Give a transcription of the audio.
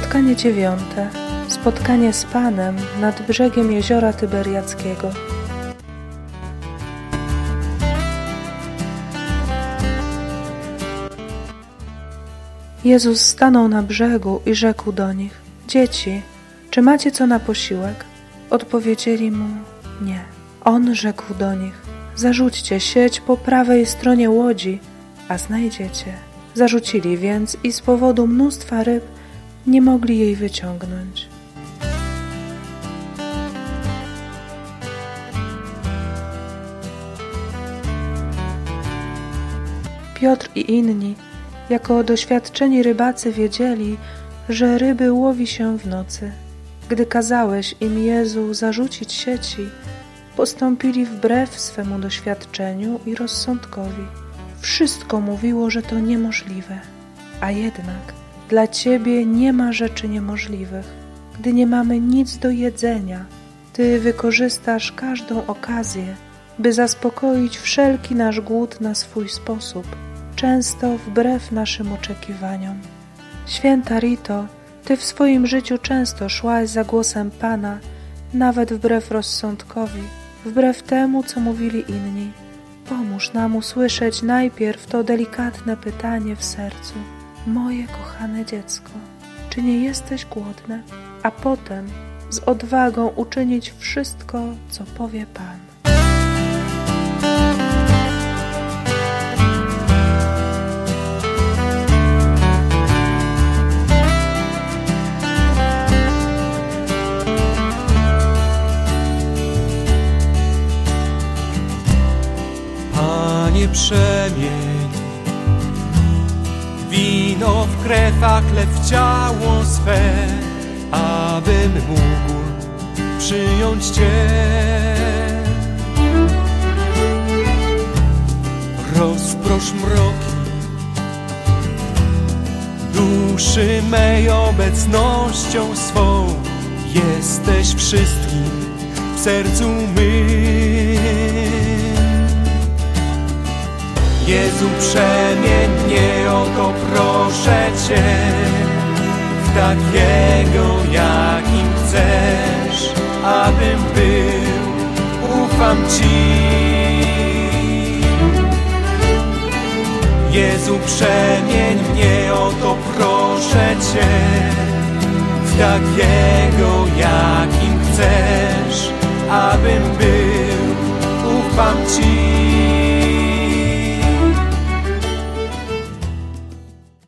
Spotkanie dziewiąte. Spotkanie z Panem nad brzegiem jeziora Tyberiackiego. Jezus stanął na brzegu i rzekł do nich: Dzieci, czy macie co na posiłek? Odpowiedzieli mu: Nie. On rzekł do nich: Zarzućcie sieć po prawej stronie łodzi, a znajdziecie. Zarzucili więc i z powodu mnóstwa ryb nie mogli jej wyciągnąć. Piotr i inni, jako doświadczeni rybacy, wiedzieli, że ryby łowi się w nocy. Gdy kazałeś im, Jezu, zarzucić sieci, postąpili wbrew swemu doświadczeniu i rozsądkowi. Wszystko mówiło, że to niemożliwe, a jednak dla Ciebie nie ma rzeczy niemożliwych. Gdy nie mamy nic do jedzenia, Ty wykorzystasz każdą okazję, by zaspokoić wszelki nasz głód na swój sposób, często wbrew naszym oczekiwaniom. Święta Rito, Ty w swoim życiu często szłaś za głosem Pana, nawet wbrew rozsądkowi, wbrew temu, co mówili inni. Pomóż nam usłyszeć najpierw to delikatne pytanie w sercu. Moje kochane dziecko, czy nie jesteś głodne? A potem z odwagą uczynić wszystko, co powie Pan. Panie przemień wino w krew, a chleb w ciało swe, abym mógł przyjąć Cię. Rozprosz mroki duszy mej obecnością swą, jesteś wszystkim w sercu mym. Jezu, przemień mnie, o to proszę Cię, w takiego, jakim chcesz, abym był, ufam Ci. Jezu, przemień mnie, o to proszę Cię, w takiego, jakim chcesz, abym był, ufam Ci.